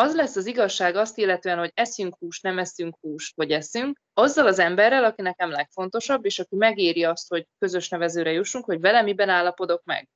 az lesz az igazság azt illetően, hogy eszünk húst, nem eszünk húst, vagy eszünk, azzal az emberrel, aki nekem legfontosabb, és aki megéri azt, hogy közös nevezőre jussunk, hogy vele miben állapodok meg.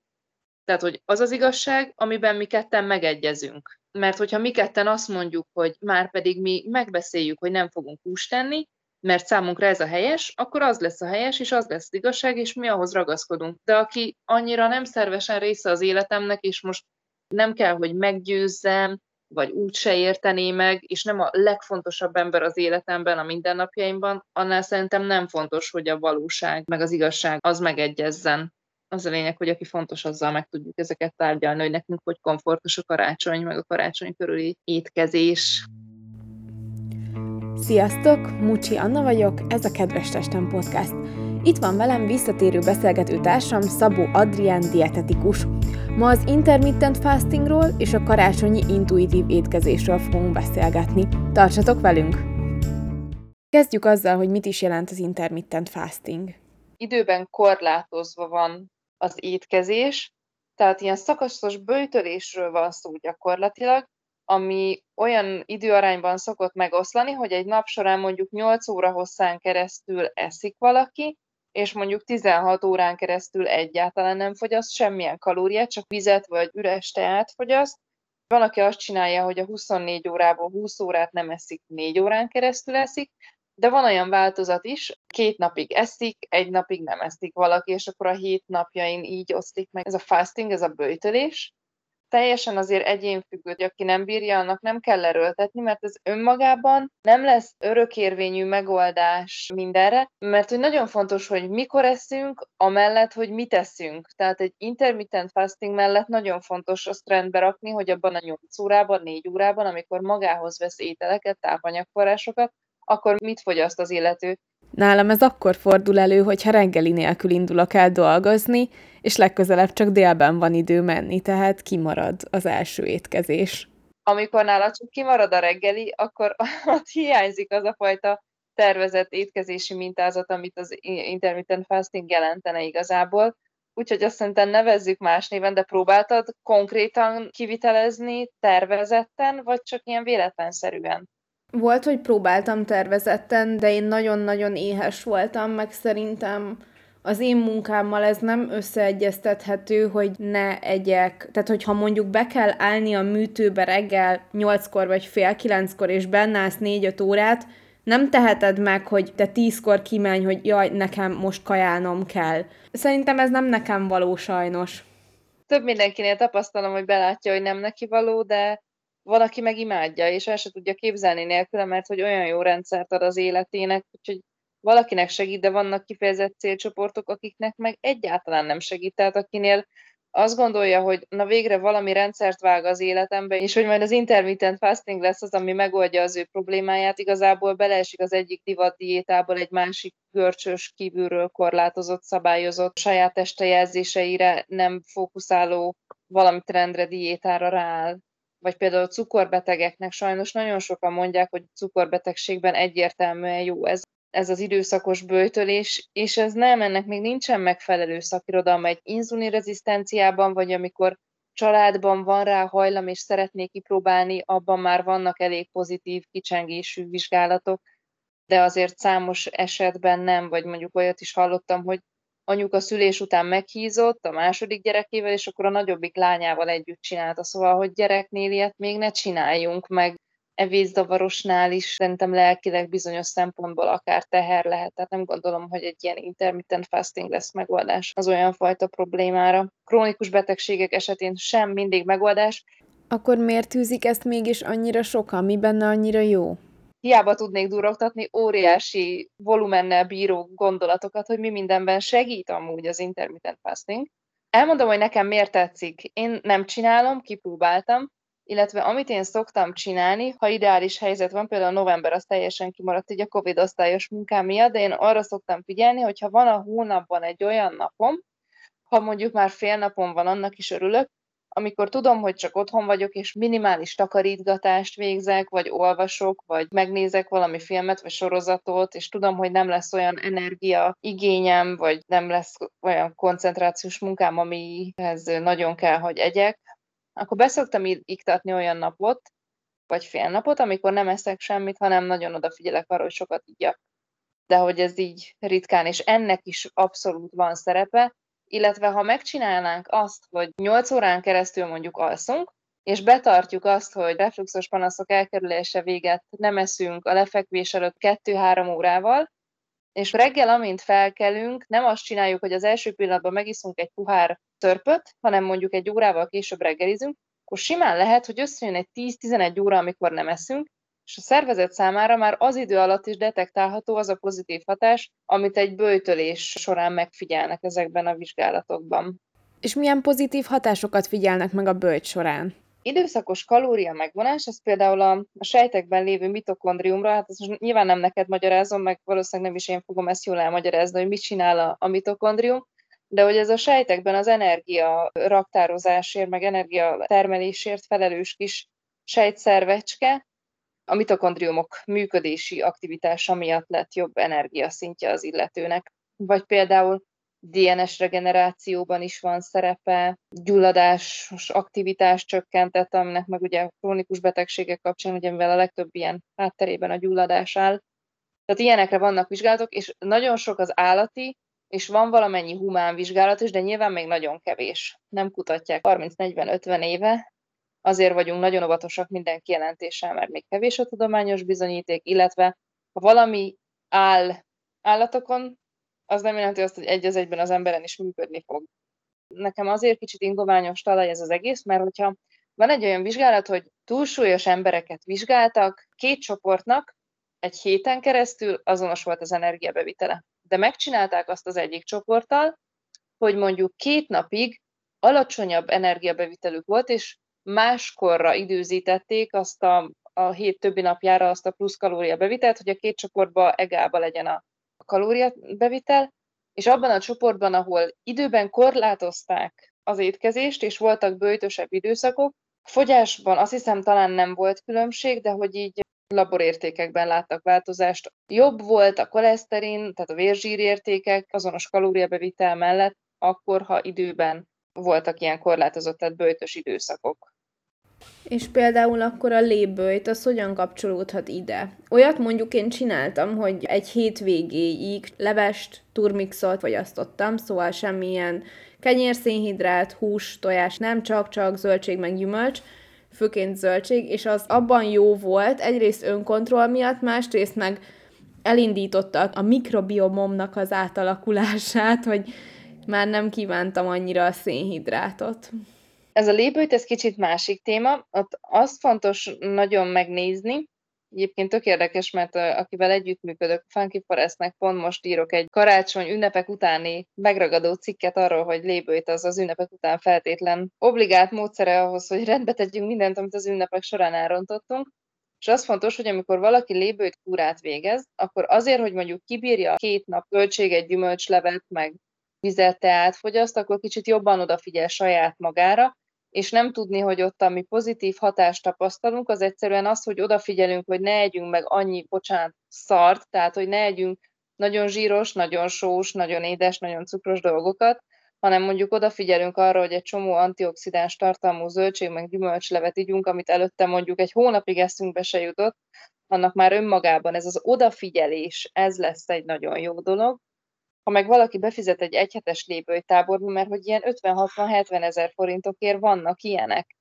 Tehát, hogy az az igazság, amiben mi ketten megegyezünk. Mert hogyha mi ketten azt mondjuk, hogy már pedig mi megbeszéljük, hogy nem fogunk húst tenni, mert számunkra ez a helyes, akkor az lesz a helyes, és az lesz az igazság, és mi ahhoz ragaszkodunk. De aki annyira nem szervesen része az életemnek, és most nem kell, hogy meggyőzzem, vagy úgy se értené meg, és nem a legfontosabb ember az életemben, a mindennapjaimban, annál szerintem nem fontos, hogy a valóság, meg az igazság az megegyezzen. Az a lényeg, hogy aki fontos, azzal meg tudjuk ezeket tárgyalni, hogy nekünk hogy komfortos a karácsony, meg a karácsony körüli étkezés. Sziasztok! Mucsi Anna vagyok, ez a Kedves Testem Podcast. Itt van velem visszatérő beszélgető társam Szabó Adrián dietetikus. Ma az intermittent fastingról és a karácsonyi intuitív étkezésről fogunk beszélgetni. Tartsatok velünk! Kezdjük azzal, hogy mit is jelent az intermittent fasting. Időben korlátozva van az étkezés, tehát ilyen szakaszos bőtölésről van szó gyakorlatilag, ami olyan időarányban szokott megoszlani, hogy egy nap során mondjuk 8 óra hosszán keresztül eszik valaki, és mondjuk 16 órán keresztül egyáltalán nem fogyaszt semmilyen kalóriát, csak vizet vagy üres teát fogyaszt. Van, aki azt csinálja, hogy a 24 órából 20 órát nem eszik, 4 órán keresztül eszik, de van olyan változat is, két napig eszik, egy napig nem eszik valaki, és akkor a hét napjain így osztik meg ez a fasting, ez a bőtölés, teljesen azért egyénfüggő, hogy aki nem bírja, annak nem kell erőltetni, mert ez önmagában nem lesz örökérvényű megoldás mindenre, mert hogy nagyon fontos, hogy mikor eszünk, amellett, hogy mit eszünk. Tehát egy intermittent fasting mellett nagyon fontos azt rendbe rakni, hogy abban a 8 órában, 4 órában, amikor magához vesz ételeket, tápanyagforrásokat, akkor mit fogyaszt az illető. Nálam ez akkor fordul elő, hogyha reggeli nélkül indulok el dolgozni, és legközelebb csak délben van idő menni, tehát kimarad az első étkezés. Amikor nála csak kimarad a reggeli, akkor ott hiányzik az a fajta tervezett étkezési mintázat, amit az intermittent fasting jelentene igazából. Úgyhogy azt szerintem nevezzük más néven, de próbáltad konkrétan kivitelezni, tervezetten, vagy csak ilyen véletlenszerűen? Volt, hogy próbáltam tervezetten, de én nagyon-nagyon éhes voltam, meg szerintem az én munkámmal ez nem összeegyeztethető, hogy ne egyek. Tehát, hogyha mondjuk be kell állni a műtőbe reggel 8-kor vagy fél 9-kor, és benne állsz 4-5 órát, nem teheted meg, hogy te tízkor kimenj, hogy jaj, nekem most kajálnom kell. Szerintem ez nem nekem való sajnos. Több mindenkinél tapasztalom, hogy belátja, hogy nem neki való, de van, aki meg imádja, és el se tudja képzelni nélküle, mert hogy olyan jó rendszert ad az életének, úgyhogy valakinek segít, de vannak kifejezett célcsoportok, akiknek meg egyáltalán nem segít. Tehát akinél azt gondolja, hogy na végre valami rendszert vág az életembe, és hogy majd az intermittent fasting lesz az, ami megoldja az ő problémáját, igazából beleesik az egyik divat diétából egy másik görcsös, kívülről korlátozott, szabályozott, saját teste jelzéseire nem fókuszáló valami trendre, diétára rááll vagy például a cukorbetegeknek sajnos nagyon sokan mondják, hogy cukorbetegségben egyértelműen jó ez, ez az időszakos bőtölés, és ez nem, ennek még nincsen megfelelő szakirodalma egy inzulinrezisztenciában, vagy amikor családban van rá hajlam, és szeretnék kipróbálni, abban már vannak elég pozitív kicsengésű vizsgálatok, de azért számos esetben nem, vagy mondjuk olyat is hallottam, hogy anyuka szülés után meghízott a második gyerekével, és akkor a nagyobbik lányával együtt csinálta. Szóval, hogy gyereknél ilyet még ne csináljunk, meg evészavarosnál is szerintem lelkileg bizonyos szempontból akár teher lehet. Tehát nem gondolom, hogy egy ilyen intermittent fasting lesz megoldás az olyan fajta problémára. Krónikus betegségek esetén sem mindig megoldás. Akkor miért tűzik ezt mégis annyira sokan? Mi benne annyira jó? Hiába tudnék durogtatni óriási volumennel bíró gondolatokat, hogy mi mindenben segít amúgy az intermittent fasting. Elmondom, hogy nekem miért tetszik. Én nem csinálom, kipróbáltam, illetve amit én szoktam csinálni, ha ideális helyzet van, például november az teljesen kimaradt így a Covid osztályos munkám miatt, de én arra szoktam figyelni, hogy ha van a hónapban egy olyan napom, ha mondjuk már fél napon van, annak is örülök, amikor tudom, hogy csak otthon vagyok, és minimális takarítgatást végzek, vagy olvasok, vagy megnézek valami filmet, vagy sorozatot, és tudom, hogy nem lesz olyan energia igényem, vagy nem lesz olyan koncentrációs munkám, amihez nagyon kell, hogy egyek, akkor beszoktam iktatni olyan napot, vagy fél napot, amikor nem eszek semmit, hanem nagyon odafigyelek arra, hogy sokat igyak. De hogy ez így ritkán, és ennek is abszolút van szerepe, illetve ha megcsinálnánk azt, hogy 8 órán keresztül mondjuk alszunk, és betartjuk azt, hogy refluxos panaszok elkerülése véget nem eszünk a lefekvés előtt 2-3 órával, és reggel, amint felkelünk, nem azt csináljuk, hogy az első pillanatban megiszunk egy puhár törpöt, hanem mondjuk egy órával később reggelizünk, akkor simán lehet, hogy összejön egy 10-11 óra, amikor nem eszünk, és a szervezet számára már az idő alatt is detektálható az a pozitív hatás, amit egy bőjtölés során megfigyelnek ezekben a vizsgálatokban. És milyen pozitív hatásokat figyelnek meg a bőjt során? Időszakos kalória megvonás, ez például a, a sejtekben lévő mitokondriumra, hát ez most nyilván nem neked magyarázom, meg valószínűleg nem is én fogom ezt jól elmagyarázni, hogy mit csinál a, a mitokondrium, de hogy ez a sejtekben az energia raktározásért, meg energia termelésért felelős kis sejtszervecske, a mitokondriumok működési aktivitása miatt lett jobb energiaszintje az illetőnek. Vagy például DNS regenerációban is van szerepe, gyulladásos aktivitás csökkentett, aminek meg ugye krónikus betegségek kapcsán, ugye mivel a legtöbb ilyen hátterében a gyulladás áll. Tehát ilyenekre vannak vizsgálatok, és nagyon sok az állati, és van valamennyi humán vizsgálat is, de nyilván még nagyon kevés. Nem kutatják 30-40-50 éve, azért vagyunk nagyon óvatosak minden kijelentéssel, mert még kevés a tudományos bizonyíték, illetve ha valami áll állatokon, az nem jelenti azt, hogy egy az egyben az emberen is működni fog. Nekem azért kicsit ingoványos talaj ez az egész, mert hogyha van egy olyan vizsgálat, hogy túlsúlyos embereket vizsgáltak, két csoportnak egy héten keresztül azonos volt az energiabevitele. De megcsinálták azt az egyik csoporttal, hogy mondjuk két napig alacsonyabb energiabevitelük volt, és máskorra időzítették azt a, a hét többi napjára azt a plusz kalóriabevitelt, hogy a két csoportba egába legyen a kalóriabevitel, és abban a csoportban, ahol időben korlátozták az étkezést, és voltak bőjtösebb időszakok, fogyásban azt hiszem talán nem volt különbség, de hogy így laborértékekben láttak változást. Jobb volt a koleszterin, tehát a vérzsírértékek azonos kalóriabevitel mellett, akkor, ha időben voltak ilyen korlátozott, tehát bőjtös időszakok. És például akkor a lébőjt, az hogyan kapcsolódhat ide? Olyat mondjuk én csináltam, hogy egy hétvégéig levest, turmixot fogyasztottam, szóval semmilyen kenyérszénhidrát, hús, tojás, nem csak-csak zöldség meg gyümölcs, főként zöldség, és az abban jó volt, egyrészt önkontroll miatt, másrészt meg elindította a mikrobiomomnak az átalakulását, hogy már nem kívántam annyira a szénhidrátot. Ez a lébőt, ez kicsit másik téma. Ott azt fontos nagyon megnézni, Egyébként tök érdekes, mert akivel együttműködök, Funky Forestnek pont most írok egy karácsony ünnepek utáni megragadó cikket arról, hogy lébőjt az az ünnepek után feltétlen obligált módszere ahhoz, hogy rendbe tegyünk mindent, amit az ünnepek során elrontottunk. És az fontos, hogy amikor valaki lébőjt kúrát végez, akkor azért, hogy mondjuk kibírja két nap költséget, gyümölcslevet, meg vizet, teát fogyaszt, akkor kicsit jobban odafigyel saját magára, és nem tudni, hogy ott, ami pozitív hatást tapasztalunk, az egyszerűen az, hogy odafigyelünk, hogy ne együnk meg annyi, bocsánat, szart, tehát, hogy ne együnk nagyon zsíros, nagyon sós, nagyon édes, nagyon cukros dolgokat, hanem mondjuk odafigyelünk arra, hogy egy csomó antioxidáns tartalmú zöldség meg gyümölcslevet ígyunk, amit előtte mondjuk egy hónapig eszünkbe se jutott, annak már önmagában ez az odafigyelés, ez lesz egy nagyon jó dolog, ha meg valaki befizet egy egyhetes lépőtáborba, mert hogy ilyen 50-60-70 ezer forintokért vannak ilyenek,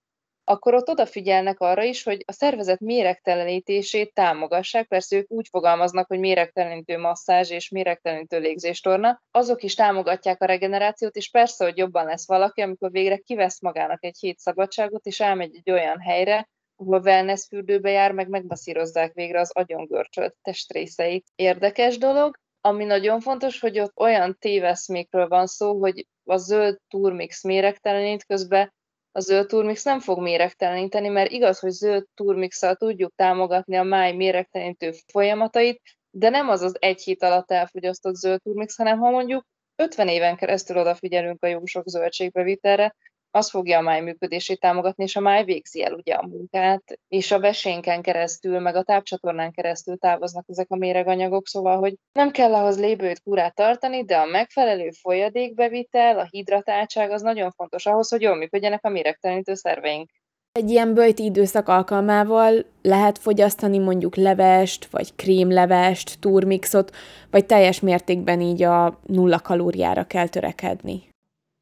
akkor ott odafigyelnek arra is, hogy a szervezet méregtelenítését támogassák, persze ők úgy fogalmaznak, hogy méregtelenítő masszázs és méregtelenítő légzéstorna, azok is támogatják a regenerációt, és persze, hogy jobban lesz valaki, amikor végre kivesz magának egy hét szabadságot, és elmegy egy olyan helyre, ahol wellness fürdőbe jár, meg megbaszírozzák végre az agyongörcsölt testrészeit. Érdekes dolog, ami nagyon fontos, hogy ott olyan téveszmékről van szó, hogy a zöld turmix méregtelenít, közben a zöld turmix nem fog méregteleníteni, mert igaz, hogy zöld turmixal tudjuk támogatni a máj méregtelenítő folyamatait, de nem az az egy hét alatt elfogyasztott zöld turmix, hanem ha mondjuk 50 éven keresztül odafigyelünk a jó sok zöldségbevitelre, az fogja a máj működését támogatni, és a máj végzi el ugye a munkát, és a vesénken keresztül, meg a tápcsatornán keresztül távoznak ezek a méreganyagok, szóval, hogy nem kell ahhoz lébőt kurát tartani, de a megfelelő folyadékbevitel, a hidratáltság az nagyon fontos ahhoz, hogy jól működjenek a méregtelenítő szerveink. Egy ilyen böjti időszak alkalmával lehet fogyasztani mondjuk levest, vagy krémlevest, turmixot, vagy teljes mértékben így a nulla kalóriára kell törekedni?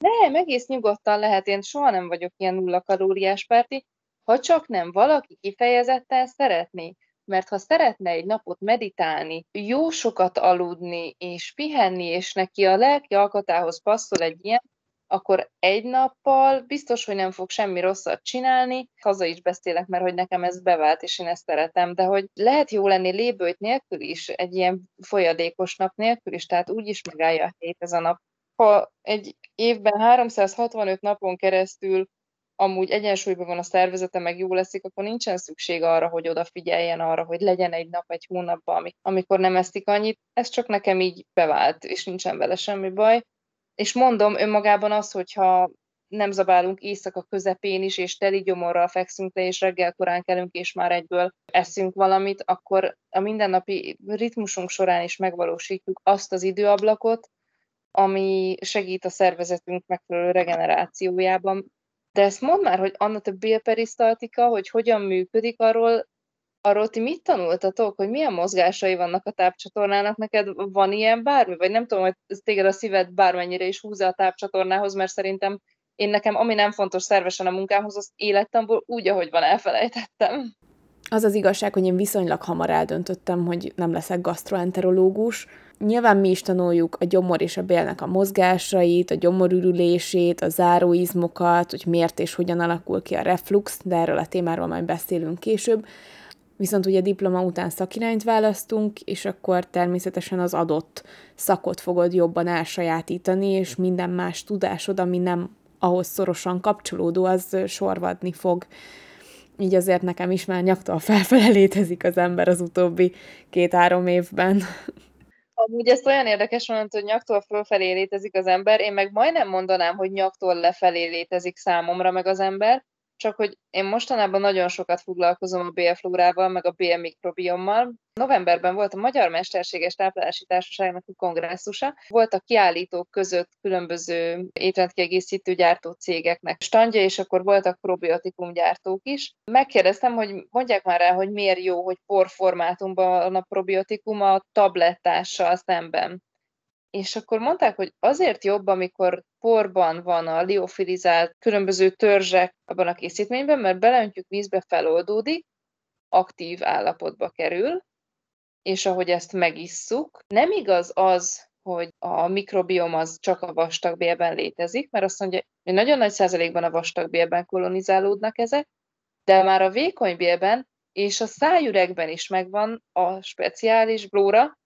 Nem, egész nyugodtan lehet. Én soha nem vagyok ilyen nulla kalóriás párti, ha csak nem valaki kifejezetten szeretné. Mert ha szeretne egy napot meditálni, jó sokat aludni és pihenni, és neki a lelki alkatához passzol egy ilyen, akkor egy nappal biztos, hogy nem fog semmi rosszat csinálni. Haza is beszélek, mert hogy nekem ez bevált, és én ezt szeretem, de hogy lehet jó lenni lébőjt nélkül is, egy ilyen folyadékos nap nélkül is, tehát úgy is megállja a hét ez a nap. Ha egy évben 365 napon keresztül amúgy egyensúlyban van a szervezete, meg jó leszik, akkor nincsen szükség arra, hogy odafigyeljen arra, hogy legyen egy nap, egy hónapban, amikor nem eszik annyit. Ez csak nekem így bevált, és nincsen vele semmi baj. És mondom önmagában az, hogyha nem zabálunk éjszaka közepén is, és teli gyomorral fekszünk le, és reggel korán kelünk, és már egyből eszünk valamit, akkor a mindennapi ritmusunk során is megvalósítjuk azt az időablakot, ami segít a szervezetünk megfelelő regenerációjában. De ezt mondd már, hogy Anna, te bélperisztaltika, hogy hogyan működik, arról Arról ti mit tanultatok, hogy milyen mozgásai vannak a tápcsatornának? Neked van ilyen bármi? Vagy nem tudom, hogy ez téged a szíved bármennyire is húzza a tápcsatornához, mert szerintem én nekem, ami nem fontos szervesen a munkámhoz, az életemból úgy, ahogy van, elfelejtettem. Az az igazság, hogy én viszonylag hamar eldöntöttem, hogy nem leszek gastroenterológus. Nyilván mi is tanuljuk a gyomor és a bélnek a mozgásait, a gyomorürülését, a záróizmokat, hogy miért és hogyan alakul ki a reflux, de erről a témáról majd beszélünk később viszont ugye diploma után szakirányt választunk, és akkor természetesen az adott szakot fogod jobban elsajátítani, és minden más tudásod, ami nem ahhoz szorosan kapcsolódó, az sorvadni fog. Így azért nekem is már nyaktól felfele létezik az ember az utóbbi két-három évben. Amúgy ezt olyan érdekes mondani, hogy nyaktól fölfelé létezik az ember, én meg majdnem mondanám, hogy nyaktól lefelé létezik számomra meg az ember, csak hogy én mostanában nagyon sokat foglalkozom a bélflórával, meg a bélmikrobiommal. Novemberben volt a Magyar Mesterséges Táplálási Társaságnak a kongresszusa. Voltak kiállítók között különböző étrendkiegészítő gyártó cégeknek standja, és akkor voltak probiotikum gyártók is. Megkérdeztem, hogy mondják már el, hogy miért jó, hogy porformátumban a probiotikum a tablettással szemben és akkor mondták, hogy azért jobb, amikor porban van a liofilizált különböző törzsek abban a készítményben, mert beleöntjük vízbe, feloldódik, aktív állapotba kerül, és ahogy ezt megisszuk, nem igaz az, hogy a mikrobiom az csak a vastagbélben létezik, mert azt mondja, hogy nagyon nagy százalékban a vastagbélben kolonizálódnak ezek, de már a vékony bélben és a szájüregben is megvan a speciális blóra,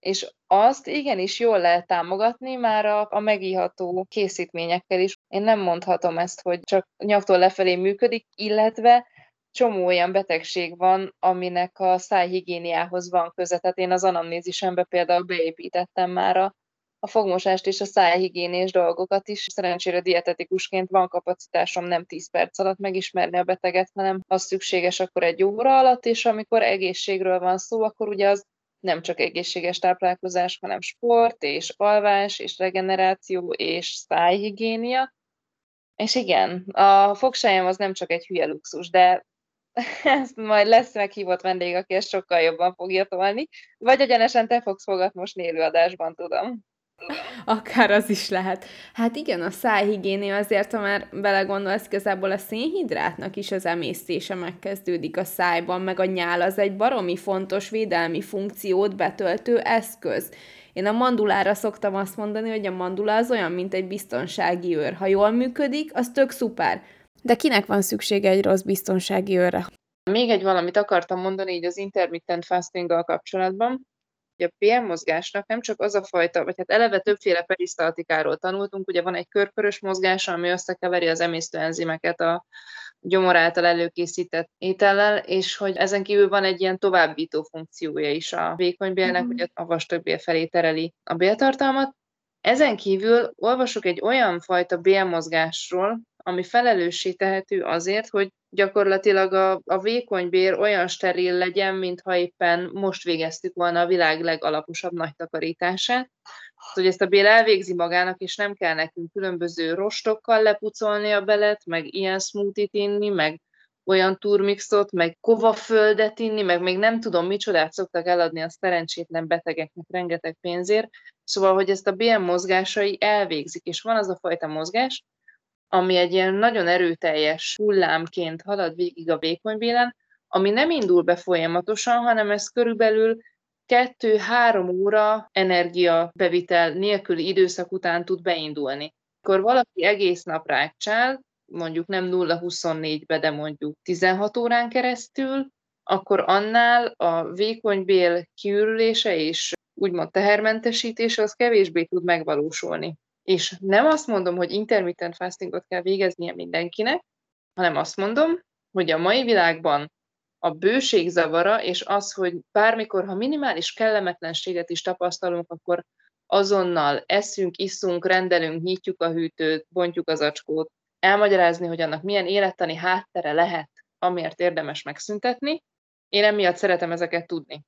és azt igenis jól lehet támogatni már a, a megíható készítményekkel is. Én nem mondhatom ezt, hogy csak nyaktól lefelé működik, illetve csomó olyan betegség van, aminek a szájhigiéniához van köze. Tehát én az anamnézisembe például beépítettem már a, a fogmosást és a szájhigiénés dolgokat is. Szerencsére dietetikusként van kapacitásom nem 10 perc alatt megismerni a beteget, hanem az szükséges akkor egy óra alatt, és amikor egészségről van szó, akkor ugye az nem csak egészséges táplálkozás, hanem sport, és alvás, és regeneráció, és szájhigiénia. És igen, a fogsájam az nem csak egy hülye luxus, de ezt majd lesz meghívott vendég, aki ezt sokkal jobban fogja tolni, vagy egyenesen te fogsz fogatmosni élőadásban, tudom. Akár az is lehet. Hát igen, a szájhigiénia azért, ha már belegondolsz, igazából a szénhidrátnak is az emésztése megkezdődik a szájban, meg a nyál az egy baromi fontos védelmi funkciót betöltő eszköz. Én a mandulára szoktam azt mondani, hogy a mandula az olyan, mint egy biztonsági őr. Ha jól működik, az tök szuper. De kinek van szüksége egy rossz biztonsági őrre? Még egy valamit akartam mondani így az intermittent fastinggal kapcsolatban hogy a PM mozgásnak nem csak az a fajta, vagy hát eleve többféle perisztaltikáról tanultunk, ugye van egy körkörös mozgás, ami összekeveri az emésztőenzimeket a gyomor által előkészített étellel, és hogy ezen kívül van egy ilyen továbbító funkciója is a vékonybélnek, mm-hmm. hogy a vastagbél felé tereli a béltartalmat. Ezen kívül olvasok egy olyan fajta bélmozgásról, ami felelőssé tehető azért, hogy gyakorlatilag a, a vékony bér olyan steril legyen, mintha éppen most végeztük volna a világ legalaposabb nagy takarítását, hogy ezt a bél elvégzi magának, és nem kell nekünk különböző rostokkal lepucolni a belet, meg ilyen smoothie-t inni, meg olyan turmixot, meg kovaföldet inni, meg még nem tudom micsodát szoktak eladni a szerencsétlen betegeknek rengeteg pénzért. Szóval, hogy ezt a BM mozgásai elvégzik, és van az a fajta mozgás, ami egy ilyen nagyon erőteljes hullámként halad végig a vékonybélen, ami nem indul be folyamatosan, hanem ez körülbelül kettő-három óra energiabevitel nélküli időszak után tud beindulni. Akkor valaki egész nap rákcsál, mondjuk nem 0-24-be, de mondjuk 16 órán keresztül, akkor annál a vékonybél kiürülése és úgymond tehermentesítése az kevésbé tud megvalósulni. És nem azt mondom, hogy intermittent fastingot kell végeznie mindenkinek, hanem azt mondom, hogy a mai világban a bőség zavara, és az, hogy bármikor, ha minimális kellemetlenséget is tapasztalunk, akkor azonnal eszünk, iszunk, rendelünk, nyitjuk a hűtőt, bontjuk az acskót, elmagyarázni, hogy annak milyen élettani háttere lehet, amiért érdemes megszüntetni. Én emiatt szeretem ezeket tudni.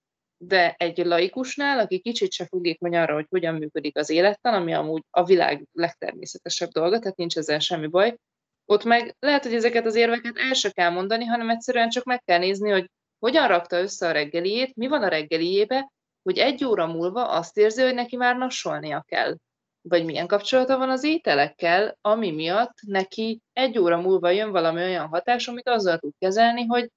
De egy laikusnál, aki kicsit se fogékony arra, hogy hogyan működik az élettan, ami amúgy a világ legtermészetesebb dolga, tehát nincs ezzel semmi baj, ott meg lehet, hogy ezeket az érveket el se kell mondani, hanem egyszerűen csak meg kell nézni, hogy hogyan rakta össze a reggeliét, mi van a reggeliébe, hogy egy óra múlva azt érzi, hogy neki már nasolnia kell. Vagy milyen kapcsolata van az ételekkel, ami miatt neki egy óra múlva jön valami olyan hatás, amit azzal tud kezelni, hogy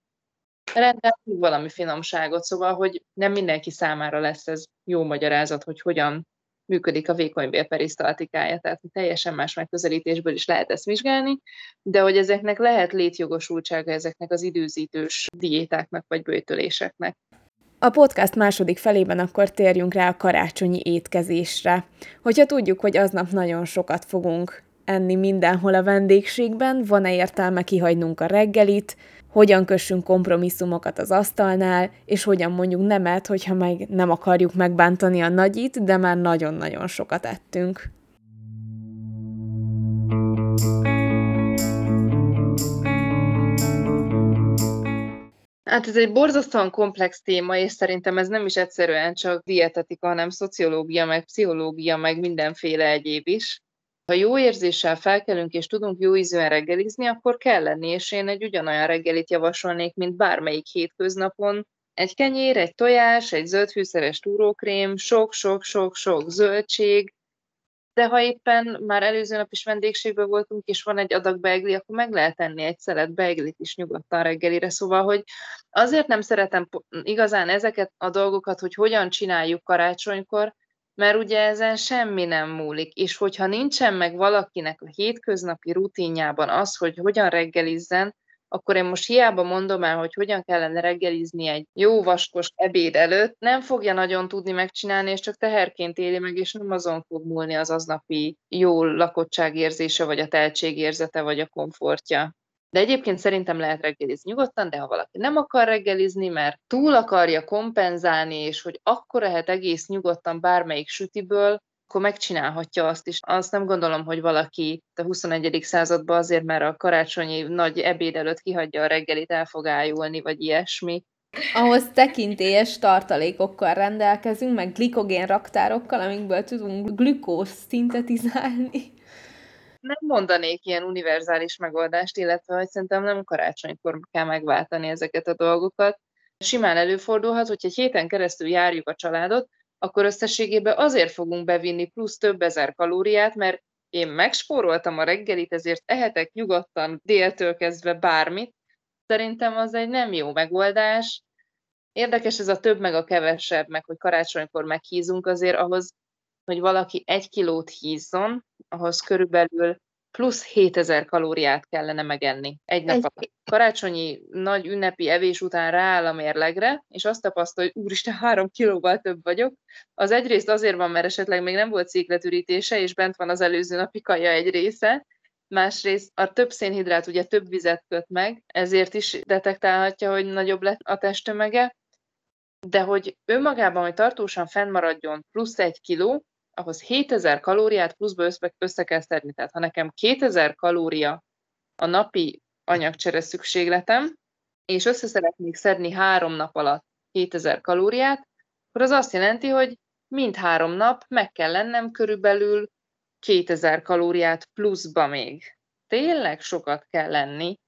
rendel valami finomságot, szóval, hogy nem mindenki számára lesz ez jó magyarázat, hogy hogyan működik a vékony bélperisztaltikája, tehát teljesen más megközelítésből is lehet ezt vizsgálni, de hogy ezeknek lehet létjogosultsága ezeknek az időzítős diétáknak vagy bőtöléseknek. A podcast második felében akkor térjünk rá a karácsonyi étkezésre. Hogyha tudjuk, hogy aznap nagyon sokat fogunk enni mindenhol a vendégségben, van-e értelme kihagynunk a reggelit, hogyan kössünk kompromisszumokat az asztalnál, és hogyan mondjuk nemet, hogyha meg nem akarjuk megbántani a nagyit, de már nagyon-nagyon sokat ettünk. Hát ez egy borzasztóan komplex téma, és szerintem ez nem is egyszerűen csak dietetika, hanem szociológia, meg pszichológia, meg mindenféle egyéb is. Ha jó érzéssel felkelünk és tudunk jó ízűen reggelizni, akkor kell lenni, és én egy ugyanolyan reggelit javasolnék, mint bármelyik hétköznapon. Egy kenyér, egy tojás, egy zöldfűszeres túrókrém, sok-sok-sok-sok zöldség, de ha éppen már előző nap is vendégségben voltunk, és van egy adag beigli, akkor meg lehet tenni egy szelet beiglit is nyugodtan reggelire. Szóval, hogy azért nem szeretem igazán ezeket a dolgokat, hogy hogyan csináljuk karácsonykor, mert ugye ezen semmi nem múlik, és hogyha nincsen meg valakinek a hétköznapi rutinjában az, hogy hogyan reggelizzen, akkor én most hiába mondom el, hogy hogyan kellene reggelizni egy jó vaskos ebéd előtt, nem fogja nagyon tudni megcsinálni, és csak teherként éli meg, és nem azon fog múlni az aznapi jó lakottságérzése, vagy a teltségérzete, vagy a komfortja. De egyébként szerintem lehet reggelizni nyugodtan, de ha valaki nem akar reggelizni, mert túl akarja kompenzálni, és hogy akkor lehet egész nyugodtan bármelyik sütiből, akkor megcsinálhatja azt is. Azt nem gondolom, hogy valaki a 21. században azért, mert a karácsonyi nagy ebéd előtt kihagyja a reggelit, el fog ájulni, vagy ilyesmi. Ahhoz tekintélyes tartalékokkal rendelkezünk, meg glikogén raktárokkal, amikből tudunk glükóz szintetizálni nem mondanék ilyen univerzális megoldást, illetve hogy szerintem nem karácsonykor kell megváltani ezeket a dolgokat. Simán előfordulhat, hogy egy héten keresztül járjuk a családot, akkor összességében azért fogunk bevinni plusz több ezer kalóriát, mert én megspóroltam a reggelit, ezért ehetek nyugodtan déltől kezdve bármit. Szerintem az egy nem jó megoldás. Érdekes ez a több meg a kevesebb, meg hogy karácsonykor meghízunk, azért ahhoz hogy valaki egy kilót hízzon, ahhoz körülbelül plusz 7000 kalóriát kellene megenni egy nap alatt. Karácsonyi nagy ünnepi evés után rááll a mérlegre, és azt tapasztal, hogy úristen, három kilóval több vagyok. Az egyrészt azért van, mert esetleg még nem volt székletürítése, és bent van az előző napi kaja egy része, másrészt a több szénhidrát ugye több vizet köt meg, ezért is detektálhatja, hogy nagyobb lett a testtömege, de hogy önmagában, hogy tartósan fennmaradjon plusz egy kiló, ahhoz 7000 kalóriát pluszba össze, össze kell szedni. Tehát ha nekem 2000 kalória a napi anyagcsere szükségletem, és össze szeretnék szedni három nap alatt 7000 kalóriát, akkor az azt jelenti, hogy mind három nap meg kell lennem körülbelül 2000 kalóriát pluszba még. Tényleg sokat kell lenni,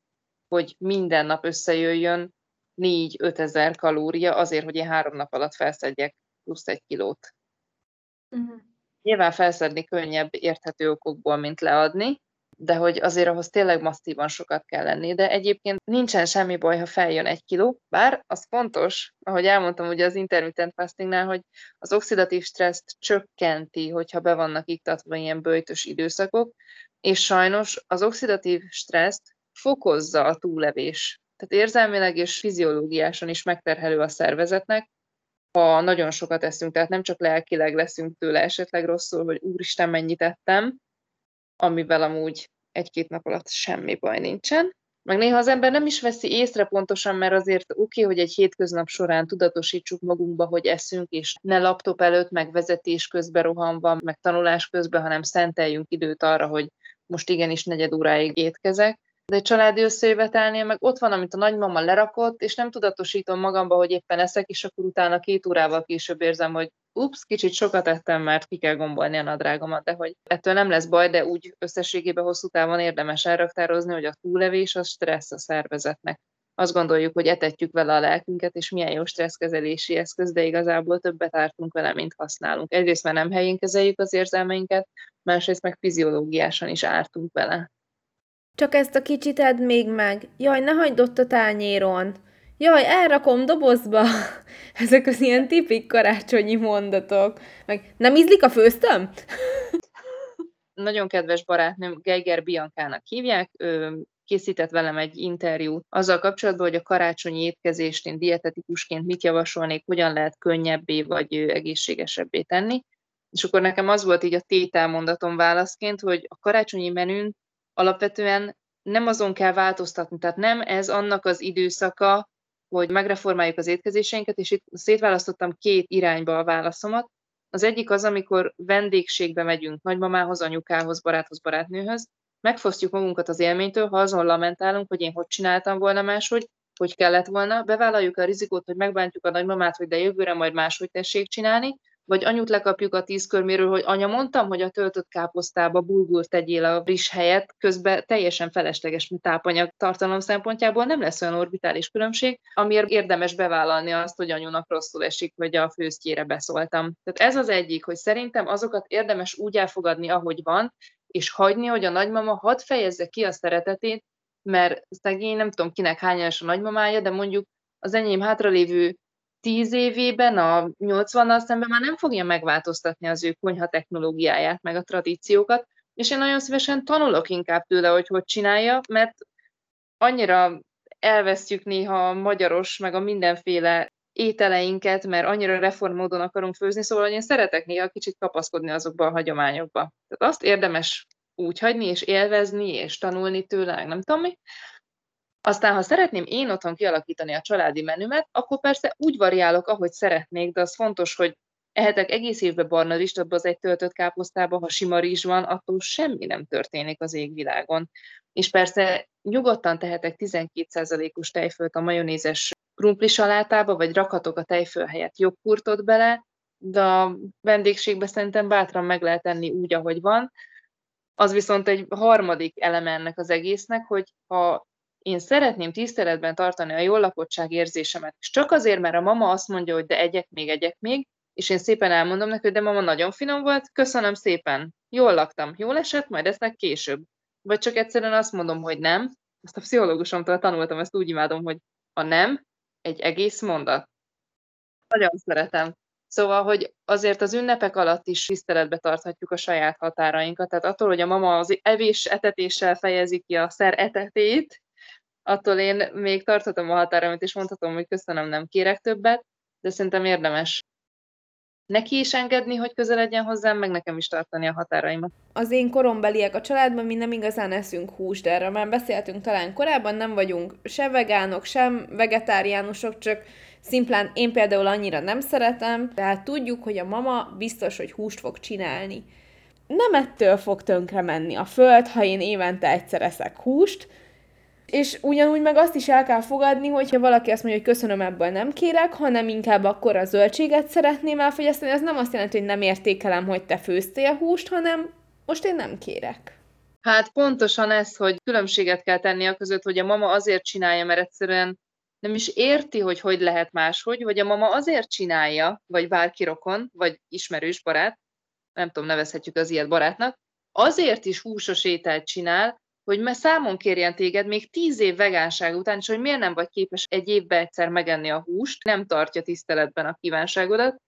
hogy minden nap összejöjjön 4-5 ezer kalória azért, hogy én három nap alatt felszedjek plusz egy kilót. Uh-huh. Nyilván felszedni könnyebb érthető okokból, mint leadni, de hogy azért ahhoz tényleg masszívan sokat kell lenni. De egyébként nincsen semmi baj, ha feljön egy kiló, bár az fontos, ahogy elmondtam ugye az intermittent fastingnál, hogy az oxidatív stresszt csökkenti, hogyha be vannak iktatva ilyen bőjtös időszakok, és sajnos az oxidatív stresszt fokozza a túlevés. Tehát érzelmileg és fiziológiásan is megterhelő a szervezetnek, ha nagyon sokat eszünk, tehát nem csak lelkileg leszünk tőle esetleg rosszul, hogy úristen, mennyit ettem, amivel amúgy egy-két nap alatt semmi baj nincsen. Meg néha az ember nem is veszi észre pontosan, mert azért oké, okay, hogy egy hétköznap során tudatosítsuk magunkba, hogy eszünk, és ne laptop előtt, meg vezetés közben rohanva, meg tanulás közben, hanem szenteljünk időt arra, hogy most igenis negyed óráig étkezek, de egy családi összejövetelnél meg ott van, amit a nagymama lerakott, és nem tudatosítom magamba, hogy éppen eszek, és akkor utána két órával később érzem, hogy ups, kicsit sokat ettem, mert ki kell gombolni a nadrágomat, de hogy ettől nem lesz baj, de úgy összességében hosszú távon érdemes elraktározni, hogy a túlevés az stressz a szervezetnek. Azt gondoljuk, hogy etetjük vele a lelkünket, és milyen jó stresszkezelési eszköz, de igazából többet ártunk vele, mint használunk. Egyrészt már nem helyén kezeljük az érzelmeinket, másrészt meg fiziológiásan is ártunk vele. Csak ezt a kicsit edd még meg. Jaj, ne hagyd ott a tányéron. Jaj, elrakom dobozba. Ezek az ilyen tipik karácsonyi mondatok. Meg nem ízlik a főztöm? Nagyon kedves barátnőm, Geiger Biankának hívják, ő készített velem egy interjút azzal kapcsolatban, hogy a karácsonyi étkezést én dietetikusként mit javasolnék, hogyan lehet könnyebbé vagy egészségesebbé tenni. És akkor nekem az volt így a tételmondatom válaszként, hogy a karácsonyi menün alapvetően nem azon kell változtatni, tehát nem ez annak az időszaka, hogy megreformáljuk az étkezéseinket, és itt szétválasztottam két irányba a válaszomat. Az egyik az, amikor vendégségbe megyünk nagymamához, anyukához, baráthoz, barátnőhöz, megfosztjuk magunkat az élménytől, ha azon lamentálunk, hogy én hogy csináltam volna máshogy, hogy kellett volna, bevállaljuk a rizikót, hogy megbántjuk a nagymamát, hogy de jövőre majd máshogy tessék csinálni, vagy anyut lekapjuk a tíz körméről, hogy anya, mondtam, hogy a töltött káposztába bulgur tegyél a friss helyet, közben teljesen felesleges tápanyag tartalom szempontjából nem lesz olyan orbitális különbség, amiért érdemes bevállalni azt, hogy anyunak rosszul esik, vagy a főztjére beszóltam. Tehát ez az egyik, hogy szerintem azokat érdemes úgy elfogadni, ahogy van, és hagyni, hogy a nagymama hadd fejezze ki a szeretetét, mert szegény, nem tudom kinek hány a nagymamája, de mondjuk az enyém hátralévő tíz évében, a 80-nal szemben már nem fogja megváltoztatni az ő konyha technológiáját, meg a tradíciókat, és én nagyon szívesen tanulok inkább tőle, hogy hogy csinálja, mert annyira elvesztjük néha a magyaros, meg a mindenféle ételeinket, mert annyira reformmódon akarunk főzni, szóval én szeretek néha kicsit kapaszkodni azokba a hagyományokba. Tehát azt érdemes úgy hagyni, és élvezni, és tanulni tőle, nem tudom mi, aztán, ha szeretném én otthon kialakítani a családi menümet, akkor persze úgy variálok, ahogy szeretnék, de az fontos, hogy ehetek egész évben barna rizst, az egy töltött káposztába, ha sima rizs van, attól semmi nem történik az égvilágon. És persze nyugodtan tehetek 12%-os tejfölt a majonézes krumpli salátába, vagy rakhatok a tejföl helyett joghurtot bele, de a vendégségbe szerintem bátran meg lehet tenni úgy, ahogy van. Az viszont egy harmadik eleme ennek az egésznek, hogy ha én szeretném tiszteletben tartani a jól lakottság érzésemet, és csak azért, mert a mama azt mondja, hogy de egyek még, egyek még, és én szépen elmondom neki, hogy de mama nagyon finom volt, köszönöm szépen, jól laktam, jól esett, majd esznek később. Vagy csak egyszerűen azt mondom, hogy nem, azt a pszichológusomtól tanultam, ezt úgy imádom, hogy a nem egy egész mondat. Nagyon szeretem. Szóval, hogy azért az ünnepek alatt is tiszteletbe tarthatjuk a saját határainkat. Tehát attól, hogy a mama az evés etetéssel fejezi ki a szer etetét, attól én még tarthatom a határomat, és mondhatom, hogy köszönöm, nem kérek többet, de szerintem érdemes neki is engedni, hogy közeledjen hozzám, meg nekem is tartani a határaimat. Az én korombeliek a családban mi nem igazán eszünk húst, de erről már beszéltünk talán korábban, nem vagyunk se vegánok, sem vegetáriánusok, csak szimplán én például annyira nem szeretem, tehát tudjuk, hogy a mama biztos, hogy húst fog csinálni. Nem ettől fog tönkre menni a föld, ha én évente egyszer eszek húst, És ugyanúgy meg azt is el kell fogadni, hogyha valaki azt mondja, hogy köszönöm, ebből nem kérek, hanem inkább akkor a zöldséget szeretném elfogyasztani, ez nem azt jelenti, hogy nem értékelem, hogy te főztél húst, hanem most én nem kérek. Hát pontosan ez, hogy különbséget kell tenni a között, hogy a mama azért csinálja, mert egyszerűen nem is érti, hogy hogy lehet máshogy, vagy a mama azért csinálja, vagy bárki rokon, vagy ismerős barát, nem tudom, nevezhetjük az ilyet barátnak, azért is húsos ételt csinál, hogy mert számon kérjen téged még tíz év vegánság után, és hogy miért nem vagy képes egy évbe egyszer megenni a húst, nem tartja tiszteletben a kívánságodat.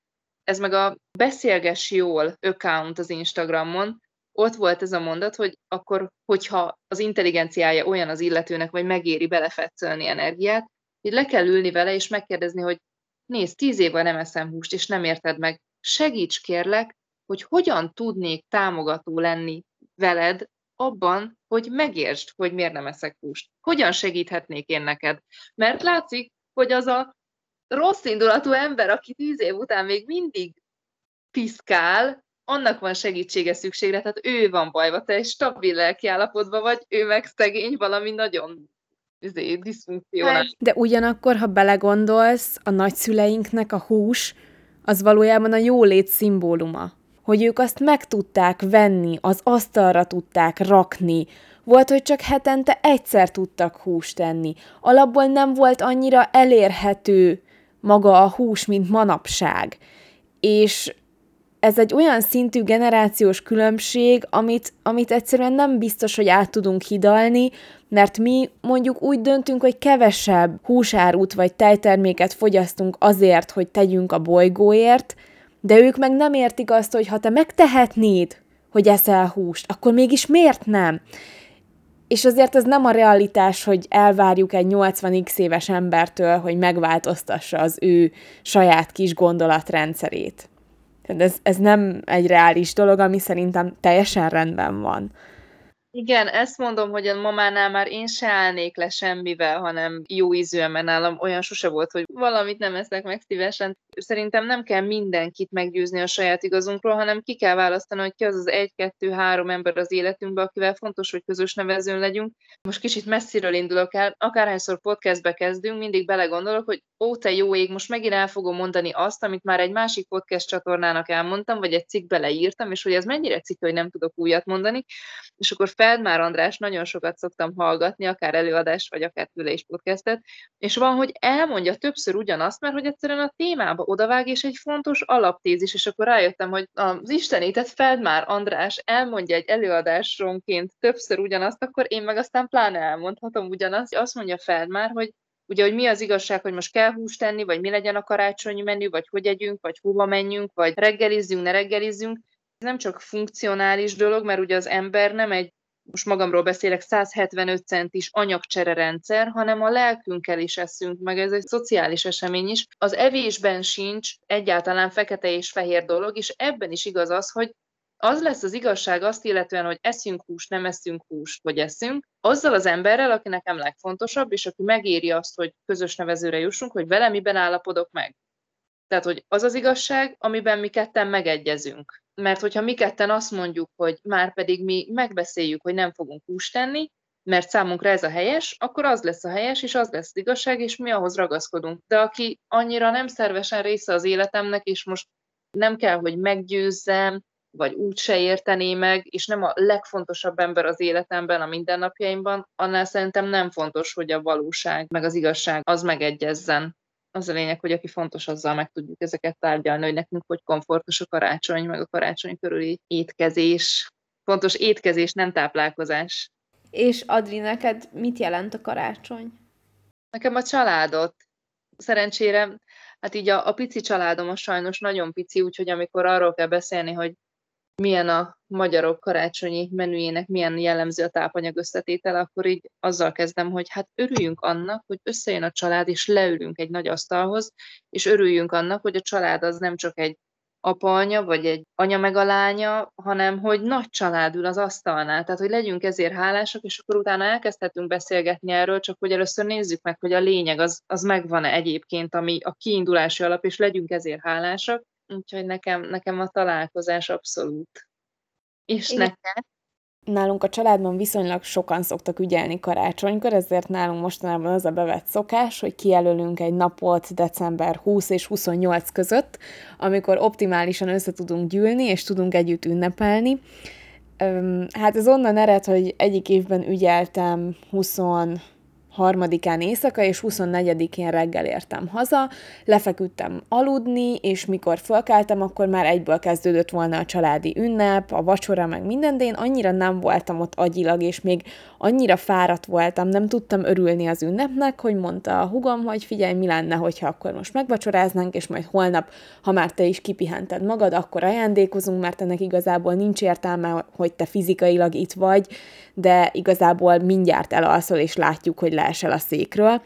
Ez meg a beszélges jól account az Instagramon, ott volt ez a mondat, hogy akkor, hogyha az intelligenciája olyan az illetőnek, vagy megéri belefetszölni energiát, így le kell ülni vele, és megkérdezni, hogy nézd, tíz éve nem eszem húst, és nem érted meg. Segíts kérlek, hogy hogyan tudnék támogató lenni veled abban, hogy megértsd, hogy miért nem eszek húst. Hogyan segíthetnék én neked? Mert látszik, hogy az a rossz indulatú ember, aki tíz év után még mindig piszkál, annak van segítsége szükségre, tehát ő van bajba, te egy stabil lelkiállapotban vagy, ő meg szegény, valami nagyon izé, diszfunkcionális. Hát, de ugyanakkor, ha belegondolsz, a nagyszüleinknek a hús, az valójában a jólét szimbóluma. Hogy ők azt meg tudták venni, az asztalra tudták rakni, volt, hogy csak hetente egyszer tudtak húst tenni. Alapból nem volt annyira elérhető maga a hús, mint manapság. És ez egy olyan szintű generációs különbség, amit, amit egyszerűen nem biztos, hogy át tudunk hidalni, mert mi mondjuk úgy döntünk, hogy kevesebb húsárút vagy tejterméket fogyasztunk azért, hogy tegyünk a bolygóért, de ők meg nem értik azt, hogy ha te megtehetnéd, hogy eszel húst, akkor mégis miért nem? És azért ez nem a realitás, hogy elvárjuk egy 80x éves embertől, hogy megváltoztassa az ő saját kis gondolatrendszerét. Ez, ez nem egy reális dolog, ami szerintem teljesen rendben van. Igen, ezt mondom, hogy a mamánál már én se állnék le semmivel, hanem jó ízűen, nálam olyan sose volt, hogy valamit nem eszek meg szívesen. Szerintem nem kell mindenkit meggyőzni a saját igazunkról, hanem ki kell választani, hogy ki az az egy, kettő, három ember az életünkben, akivel fontos, hogy közös nevezőn legyünk. Most kicsit messziről indulok el, akárhányszor podcastbe kezdünk, mindig belegondolok, hogy ó, te jó ég, most megint el fogom mondani azt, amit már egy másik podcast csatornának elmondtam, vagy egy cikkbe leírtam, és hogy ez mennyire cikk, hogy nem tudok újat mondani, és akkor Feldmár András nagyon sokat szoktam hallgatni, akár előadás, vagy akár is podcastet, és van, hogy elmondja többször ugyanazt, mert hogy egyszerűen a témába odavág, és egy fontos alaptézis, és akkor rájöttem, hogy az istenített Feldmár András elmondja egy előadásonként többször ugyanazt, akkor én meg aztán pláne elmondhatom ugyanazt. Azt mondja Feldmár, hogy ugye, hogy mi az igazság, hogy most kell húst tenni, vagy mi legyen a karácsonyi menü, vagy hogy együnk, vagy hova menjünk, vagy reggelizzünk, ne reggelizzünk. Ez nem csak funkcionális dolog, mert ugye az ember nem egy most magamról beszélek, 175 centis anyagcsere rendszer, hanem a lelkünkkel is eszünk, meg ez egy szociális esemény is. Az evésben sincs egyáltalán fekete és fehér dolog, és ebben is igaz az, hogy az lesz az igazság azt illetően, hogy eszünk húst, nem eszünk húst, vagy eszünk, azzal az emberrel, aki nekem legfontosabb, és aki megéri azt, hogy közös nevezőre jussunk, hogy vele miben állapodok meg. Tehát, hogy az az igazság, amiben mi ketten megegyezünk. Mert hogyha mi ketten azt mondjuk, hogy már pedig mi megbeszéljük, hogy nem fogunk húst tenni, mert számunkra ez a helyes, akkor az lesz a helyes, és az lesz az igazság, és mi ahhoz ragaszkodunk. De aki annyira nem szervesen része az életemnek, és most nem kell, hogy meggyőzzem, vagy úgy se értené meg, és nem a legfontosabb ember az életemben, a mindennapjaimban, annál szerintem nem fontos, hogy a valóság, meg az igazság az megegyezzen az a lényeg, hogy aki fontos, azzal meg tudjuk ezeket tárgyalni, hogy nekünk hogy komfortos a karácsony, meg a karácsony körüli étkezés. Fontos étkezés, nem táplálkozás. És Adri, neked mit jelent a karácsony? Nekem a családot. Szerencsére, hát így a, a pici családom a sajnos nagyon pici, úgyhogy amikor arról kell beszélni, hogy milyen a magyarok karácsonyi menüjének, milyen jellemző a tápanyag összetétele, akkor így azzal kezdem, hogy hát örüljünk annak, hogy összejön a család, és leülünk egy nagy asztalhoz, és örüljünk annak, hogy a család az nem csak egy apa-anya, vagy egy anya meg a lánya, hanem hogy nagy család ül az asztalnál. Tehát, hogy legyünk ezért hálásak, és akkor utána elkezdhetünk beszélgetni erről, csak hogy először nézzük meg, hogy a lényeg az, az megvan-e egyébként, ami a kiindulási alap, és legyünk ezért hálásak, Úgyhogy nekem, nekem a találkozás abszolút. És Igen. neked? Nálunk a családban viszonylag sokan szoktak ügyelni karácsonykor, ezért nálunk mostanában az a bevett szokás, hogy kijelölünk egy napot december 20 és 28 között, amikor optimálisan össze tudunk gyűlni, és tudunk együtt ünnepelni. Hát ez onnan ered, hogy egyik évben ügyeltem 20 harmadikán éjszaka, és 24-én reggel értem haza, lefeküdtem aludni, és mikor fölkeltem, akkor már egyből kezdődött volna a családi ünnep, a vacsora, meg minden, de én annyira nem voltam ott agyilag, és még annyira fáradt voltam, nem tudtam örülni az ünnepnek, hogy mondta a hugom, hogy figyelj, mi lenne, hogyha akkor most megvacsoráznánk, és majd holnap, ha már te is kipihented magad, akkor ajándékozunk, mert ennek igazából nincs értelme, hogy te fizikailag itt vagy, de igazából mindjárt elalszol, és látjuk, hogy leesel a székről.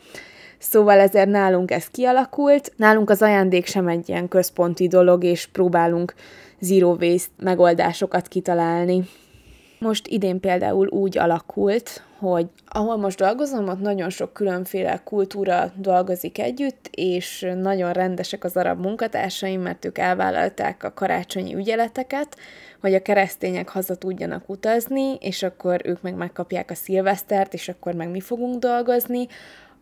Szóval ezért nálunk ez kialakult. Nálunk az ajándék sem egy ilyen központi dolog, és próbálunk zero waste megoldásokat kitalálni. Most idén például úgy alakult, hogy ahol most dolgozom, ott nagyon sok különféle kultúra dolgozik együtt, és nagyon rendesek az arab munkatársaim, mert ők elvállalták a karácsonyi ügyeleteket, hogy a keresztények haza tudjanak utazni, és akkor ők meg megkapják a szilvesztert, és akkor meg mi fogunk dolgozni,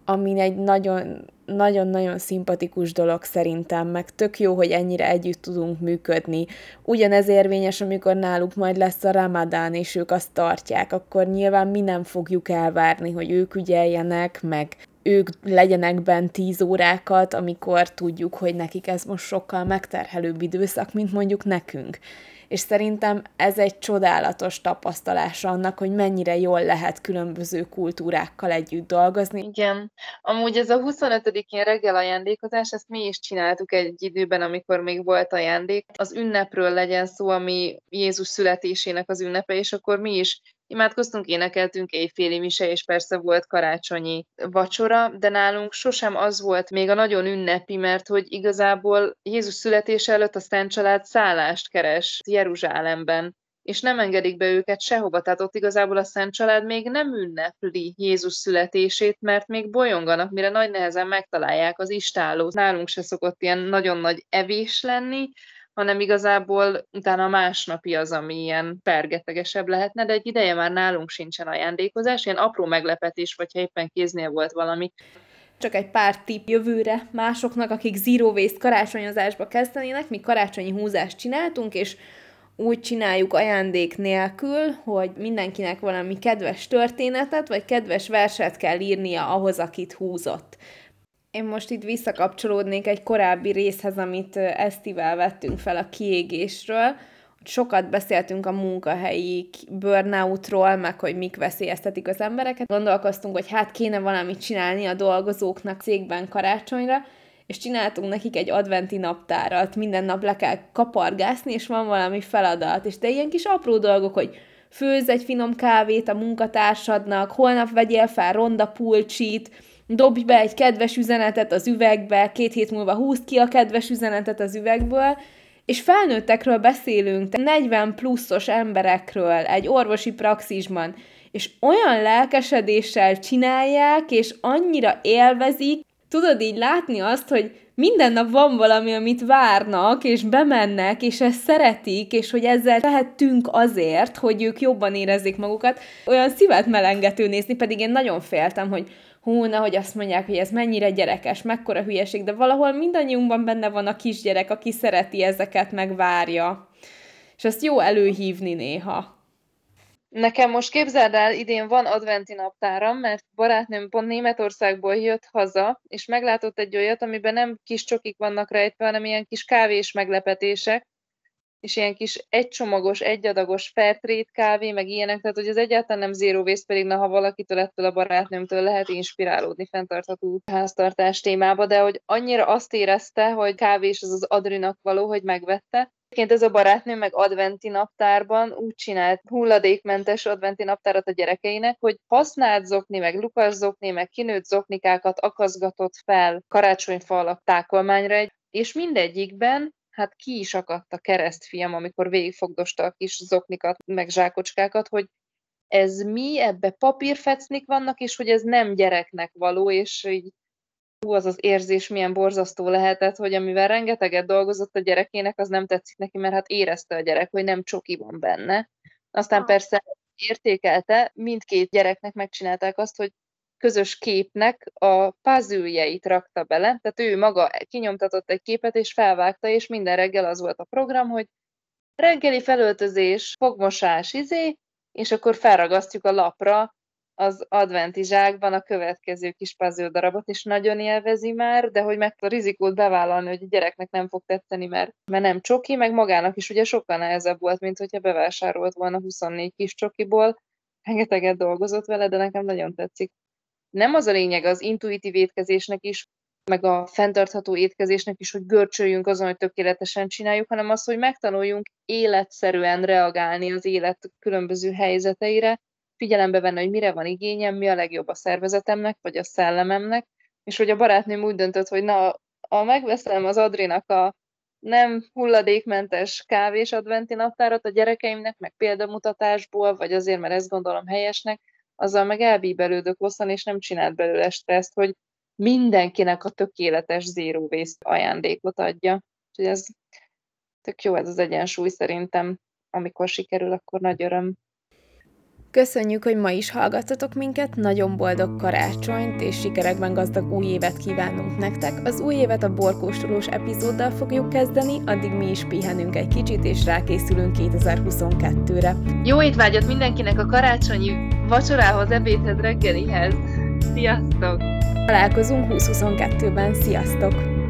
ami egy nagyon, nagyon-nagyon szimpatikus dolog szerintem, meg tök jó, hogy ennyire együtt tudunk működni. Ugyanez érvényes, amikor náluk majd lesz a ramadán, és ők azt tartják, akkor nyilván mi nem fogjuk elvárni, hogy ők ügyeljenek, meg ők legyenek bent tíz órákat, amikor tudjuk, hogy nekik ez most sokkal megterhelőbb időszak, mint mondjuk nekünk és szerintem ez egy csodálatos tapasztalás annak, hogy mennyire jól lehet különböző kultúrákkal együtt dolgozni. Igen. Amúgy ez a 25-én reggel ajándékozás, ezt mi is csináltuk egy időben, amikor még volt ajándék. Az ünnepről legyen szó, ami Jézus születésének az ünnepe, és akkor mi is imádkoztunk, énekeltünk éjféli mise, és persze volt karácsonyi vacsora, de nálunk sosem az volt még a nagyon ünnepi, mert hogy igazából Jézus születése előtt a Szent Család szállást keres Jeruzsálemben, és nem engedik be őket sehova, tehát ott igazából a Szent Család még nem ünnepli Jézus születését, mert még bolyonganak, mire nagy nehezen megtalálják az istálót. Nálunk se szokott ilyen nagyon nagy evés lenni, hanem igazából utána másnapi az, ami ilyen pergetegesebb lehetne, de egy ideje már nálunk sincsen ajándékozás, ilyen apró meglepetés, vagy ha éppen kéznél volt valami. Csak egy pár tip jövőre másoknak, akik zero waste karácsonyozásba kezdenének, mi karácsonyi húzást csináltunk, és úgy csináljuk ajándék nélkül, hogy mindenkinek valami kedves történetet, vagy kedves verset kell írnia ahhoz, akit húzott. Én most itt visszakapcsolódnék egy korábbi részhez, amit Esztivel vettünk fel a kiégésről. Sokat beszéltünk a munkahelyi burnoutról, meg hogy mik veszélyeztetik az embereket. Gondolkoztunk, hogy hát kéne valamit csinálni a dolgozóknak cégben karácsonyra, és csináltunk nekik egy adventi naptárat, minden nap le kell kapargászni, és van valami feladat, és de ilyen kis apró dolgok, hogy főzz egy finom kávét a munkatársadnak, holnap vegyél fel ronda pulcsit, dobj be egy kedves üzenetet az üvegbe, két hét múlva húzd ki a kedves üzenetet az üvegből, és felnőttekről beszélünk, 40 pluszos emberekről egy orvosi praxisban, és olyan lelkesedéssel csinálják, és annyira élvezik, tudod így látni azt, hogy minden nap van valami, amit várnak, és bemennek, és ezt szeretik, és hogy ezzel tehetünk azért, hogy ők jobban érezzék magukat. Olyan szívet melengető nézni, pedig én nagyon féltem, hogy hú, hogy azt mondják, hogy ez mennyire gyerekes, mekkora hülyeség, de valahol mindannyiunkban benne van a kisgyerek, aki szereti ezeket, megvárja. És azt jó előhívni néha. Nekem most képzeld el, idén van adventi naptáram, mert barátnőm pont Németországból jött haza, és meglátott egy olyat, amiben nem kis csokik vannak rejtve, hanem ilyen kis kávés meglepetések, és ilyen kis egycsomagos, egyadagos fairtrade kávé, meg ilyenek, tehát hogy ez egyáltalán nem zero waste, pedig na, ha valakitől ettől a barátnőmtől lehet inspirálódni fenntartható háztartás témába, de hogy annyira azt érezte, hogy kávés az az adrinak való, hogy megvette, Egyébként ez a barátnő meg adventi naptárban úgy csinált hulladékmentes adventi naptárat a gyerekeinek, hogy használt zokni, meg lukas zokni, meg kinőtt zoknikákat akaszgatott fel karácsonyfalak tákolmányra, és mindegyikben hát ki is akadt a keresztfiam, amikor végigfogdosta a kis zoknikat, meg zsákocskákat, hogy ez mi, ebbe papírfecnik vannak, és hogy ez nem gyereknek való, és így hú, az az érzés milyen borzasztó lehetett, hogy amivel rengeteget dolgozott a gyerekének, az nem tetszik neki, mert hát érezte a gyerek, hogy nem csoki van benne. Aztán persze értékelte, mindkét gyereknek megcsinálták azt, hogy közös képnek a puzzle rakta bele, tehát ő maga kinyomtatott egy képet, és felvágta, és minden reggel az volt a program, hogy reggeli felöltözés, fogmosás, izé, és akkor felragasztjuk a lapra az adventi zsákban a következő kis puzzle darabot, és nagyon élvezi már, de hogy meg a rizikót bevállalni, hogy a gyereknek nem fog tetszeni, mert, mert nem csoki, meg magának is ugye sokkal nehezebb volt, mint hogyha bevásárolt volna 24 kis csokiból, rengeteget dolgozott vele, de nekem nagyon tetszik. Nem az a lényeg az intuitív étkezésnek is, meg a fenntartható étkezésnek is, hogy görcsöljünk azon, hogy tökéletesen csináljuk, hanem az, hogy megtanuljunk életszerűen reagálni az élet különböző helyzeteire, figyelembe venni, hogy mire van igényem, mi a legjobb a szervezetemnek, vagy a szellememnek, és hogy a barátnőm úgy döntött, hogy na, a megveszem az Adrinak a nem hulladékmentes kávés adventi naptárat a gyerekeimnek, meg példamutatásból, vagy azért, mert ezt gondolom helyesnek, azzal meg elbíbelődök hosszan, és nem csinált belőle stresszt, hogy mindenkinek a tökéletes zero waste ajándékot adja. Úgyhogy ez tök jó ez az egyensúly szerintem. Amikor sikerül, akkor nagy öröm. Köszönjük, hogy ma is hallgattatok minket, nagyon boldog karácsonyt és sikerekben gazdag új évet kívánunk nektek. Az új évet a borkóstolós epizóddal fogjuk kezdeni, addig mi is pihenünk egy kicsit, és rákészülünk 2022-re. Jó étvágyat mindenkinek a karácsonyi vacsorához, ebédhez, reggelihez! Sziasztok! Találkozunk 2022-ben, sziasztok!